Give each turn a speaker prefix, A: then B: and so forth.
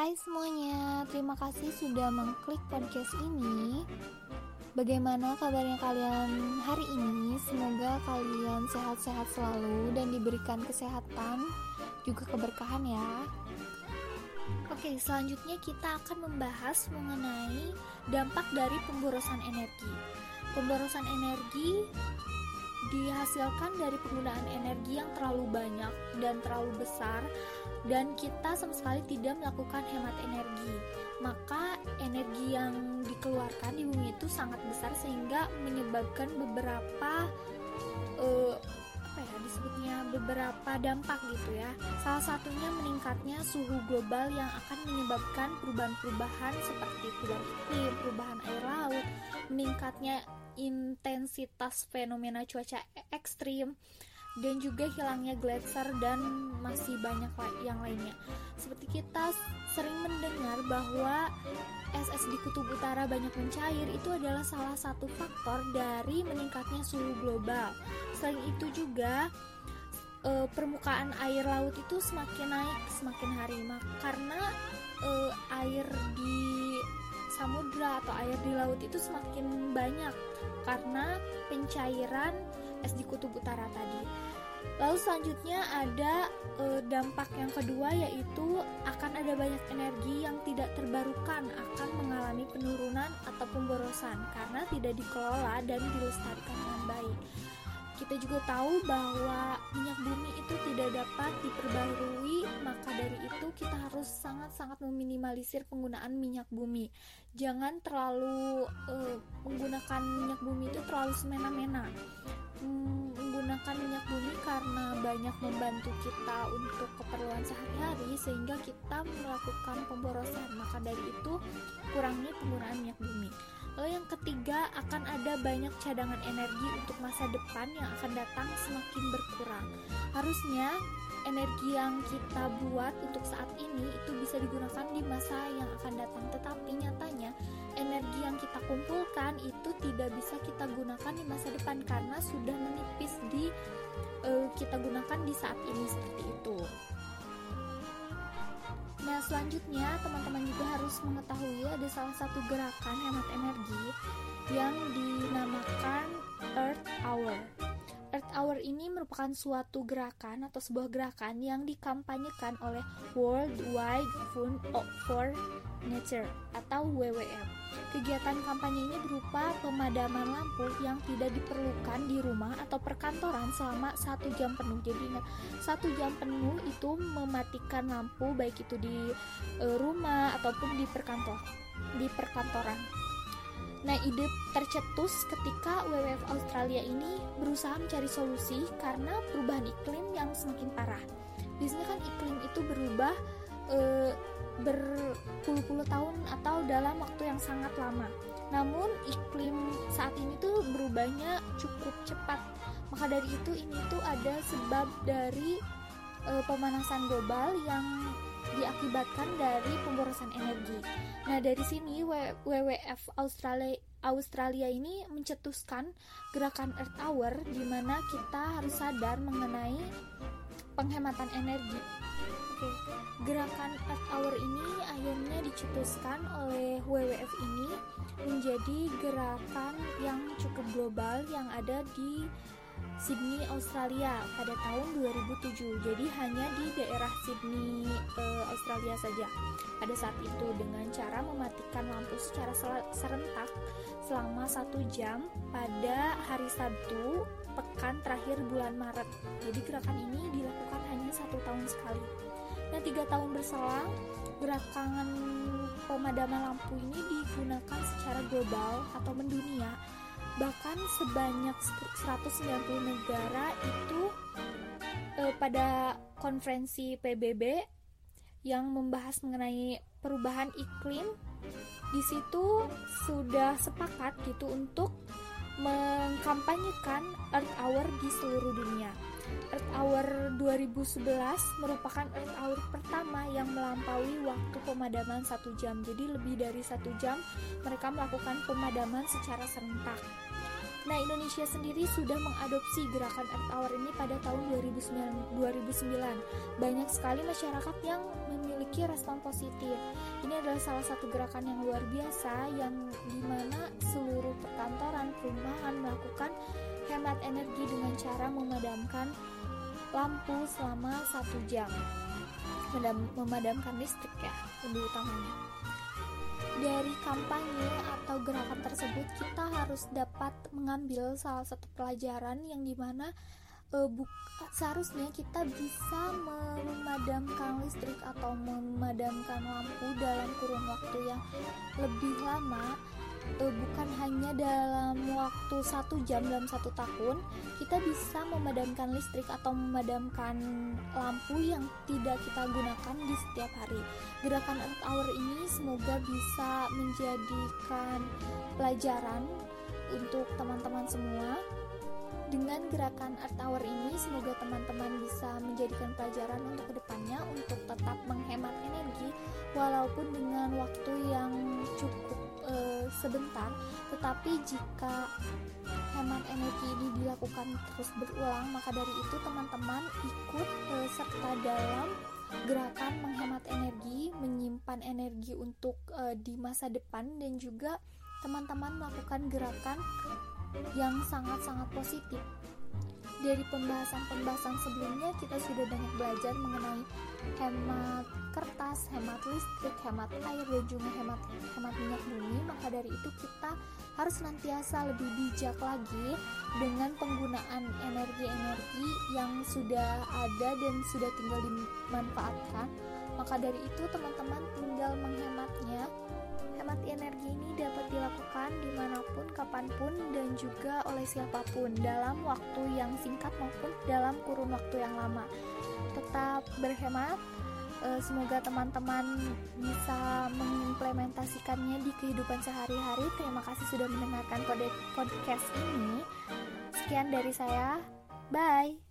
A: Hai semuanya, terima kasih sudah mengklik podcast ini. Bagaimana kabarnya kalian hari ini? Semoga kalian sehat-sehat selalu dan diberikan kesehatan juga keberkahan ya. Oke, selanjutnya kita akan membahas mengenai dampak dari pemborosan energi. Pemborosan energi dihasilkan dari penggunaan energi yang terlalu banyak dan terlalu besar dan kita sama sekali tidak melakukan hemat energi. Maka energi yang dikeluarkan di bumi itu sangat besar sehingga menyebabkan beberapa uh, apa ya disebutnya beberapa dampak gitu ya. Salah satunya meningkatnya suhu global yang akan menyebabkan perubahan-perubahan seperti perubahan iklim perubahan air laut meningkatnya intensitas fenomena cuaca ekstrim dan juga hilangnya gletser dan masih banyak yang lainnya. Seperti kita sering mendengar bahwa es di kutub utara banyak mencair itu adalah salah satu faktor dari meningkatnya suhu global. Selain itu juga e, permukaan air laut itu semakin naik semakin hari karena e, di laut itu semakin banyak karena pencairan es di kutub utara tadi. Lalu selanjutnya ada e, dampak yang kedua yaitu akan ada banyak energi yang tidak terbarukan akan mengalami penurunan atau pemborosan karena tidak dikelola dan dilestarikan dengan baik. Kita juga tahu bahwa minyak bumi itu tidak dapat diperbarui, kita harus sangat-sangat meminimalisir penggunaan minyak bumi. Jangan terlalu uh, menggunakan minyak bumi itu terlalu semena-mena. Hmm, menggunakan minyak bumi karena banyak membantu kita untuk keperluan sehari-hari sehingga kita melakukan pemborosan. Maka dari itu kurangi penggunaan minyak bumi. Lalu yang ketiga akan ada banyak cadangan energi untuk masa depan yang akan datang semakin berkurang. Harusnya energi yang kita buat untuk saat ini itu bisa digunakan di masa yang akan datang. Tetapi nyatanya energi yang kita kumpulkan itu tidak bisa kita gunakan di masa depan karena sudah menipis di uh, kita gunakan di saat ini seperti itu. Nah, selanjutnya teman-teman juga harus mengetahui ada salah satu gerakan hemat energi yang dinamakan Earth Hour. Ini merupakan suatu gerakan atau sebuah gerakan yang dikampanyekan oleh World Wide Fund for Nature atau WWF. Kegiatan kampanye ini berupa pemadaman lampu yang tidak diperlukan di rumah atau perkantoran selama satu jam penuh. Jadi satu jam penuh itu mematikan lampu baik itu di e, rumah ataupun di perkantor, di perkantoran. Nah, ide tercetus ketika WWF Australia ini berusaha mencari solusi karena perubahan iklim yang semakin parah. Biasanya kan iklim itu berubah e, berpuluh-puluh tahun atau dalam waktu yang sangat lama. Namun iklim saat ini tuh berubahnya cukup cepat. Maka dari itu ini tuh ada sebab dari e, pemanasan global yang diakibatkan dari pemborosan energi. Nah, dari sini WWF Australia Australia ini mencetuskan gerakan Earth Hour di mana kita harus sadar mengenai penghematan energi. Oke, gerakan Earth Hour ini akhirnya dicetuskan oleh WWF ini menjadi gerakan yang cukup global yang ada di Sydney, Australia pada tahun 2007. Jadi hanya di daerah Sydney, uh, Australia saja. Pada saat itu dengan cara mematikan lampu secara serentak selama satu jam pada hari Sabtu pekan terakhir bulan Maret. Jadi gerakan ini dilakukan hanya satu tahun sekali. Nah tiga tahun berselang gerakan pemadaman lampu ini digunakan secara global atau mendunia bahkan sebanyak 190 negara itu eh, pada konferensi PBB yang membahas mengenai perubahan iklim di situ sudah sepakat gitu untuk mengkampanyekan Earth Hour di seluruh dunia. Earth Hour 2011 merupakan Earth Hour pertama yang melampaui waktu pemadaman satu jam. Jadi lebih dari satu jam mereka melakukan pemadaman secara serentak. Nah, Indonesia sendiri sudah mengadopsi gerakan Earth Hour ini pada tahun 2009. 2009. Banyak sekali masyarakat yang memiliki respon positif. Ini adalah salah satu gerakan yang luar biasa yang di mana seluruh perkantoran, perumahan melakukan hemat energi dengan cara memadamkan lampu selama satu jam. memadamkan listrik ya, lebih utamanya dari kampanye atau gerakan tersebut kita harus dapat mengambil salah satu pelajaran yang di mana uh, seharusnya kita bisa memadamkan listrik atau memadamkan lampu dalam kurun waktu yang lebih lama bukan hanya dalam waktu satu jam dalam satu tahun kita bisa memadamkan listrik atau memadamkan lampu yang tidak kita gunakan di setiap hari. Gerakan Earth Hour ini semoga bisa menjadikan pelajaran untuk teman-teman semua. Dengan gerakan Earth Hour ini semoga teman-teman bisa menjadikan pelajaran untuk ke depannya untuk tetap menghemat energi walaupun dengan waktu yang cukup sebentar tetapi jika hemat energi ini dilakukan terus berulang maka dari itu teman-teman ikut uh, serta dalam gerakan menghemat energi menyimpan energi untuk uh, di masa depan dan juga teman-teman melakukan gerakan yang sangat-sangat positif dari pembahasan-pembahasan sebelumnya kita sudah banyak belajar mengenai hemat kertas, hemat listrik, hemat air dan juga hemat hemat minyak bumi. Maka dari itu kita harus senantiasa lebih bijak lagi dengan penggunaan energi-energi yang sudah ada dan sudah tinggal dimanfaatkan. Maka dari itu teman-teman tinggal menghematnya Hemat energi ini dapat dilakukan di mana pun, kapan pun, dan juga oleh siapa pun dalam waktu yang singkat maupun dalam kurun waktu yang lama. Tetap berhemat, eh, semoga teman-teman bisa mengimplementasikannya di kehidupan sehari-hari. Terima kasih sudah mendengarkan podcast ini. Sekian dari saya, bye.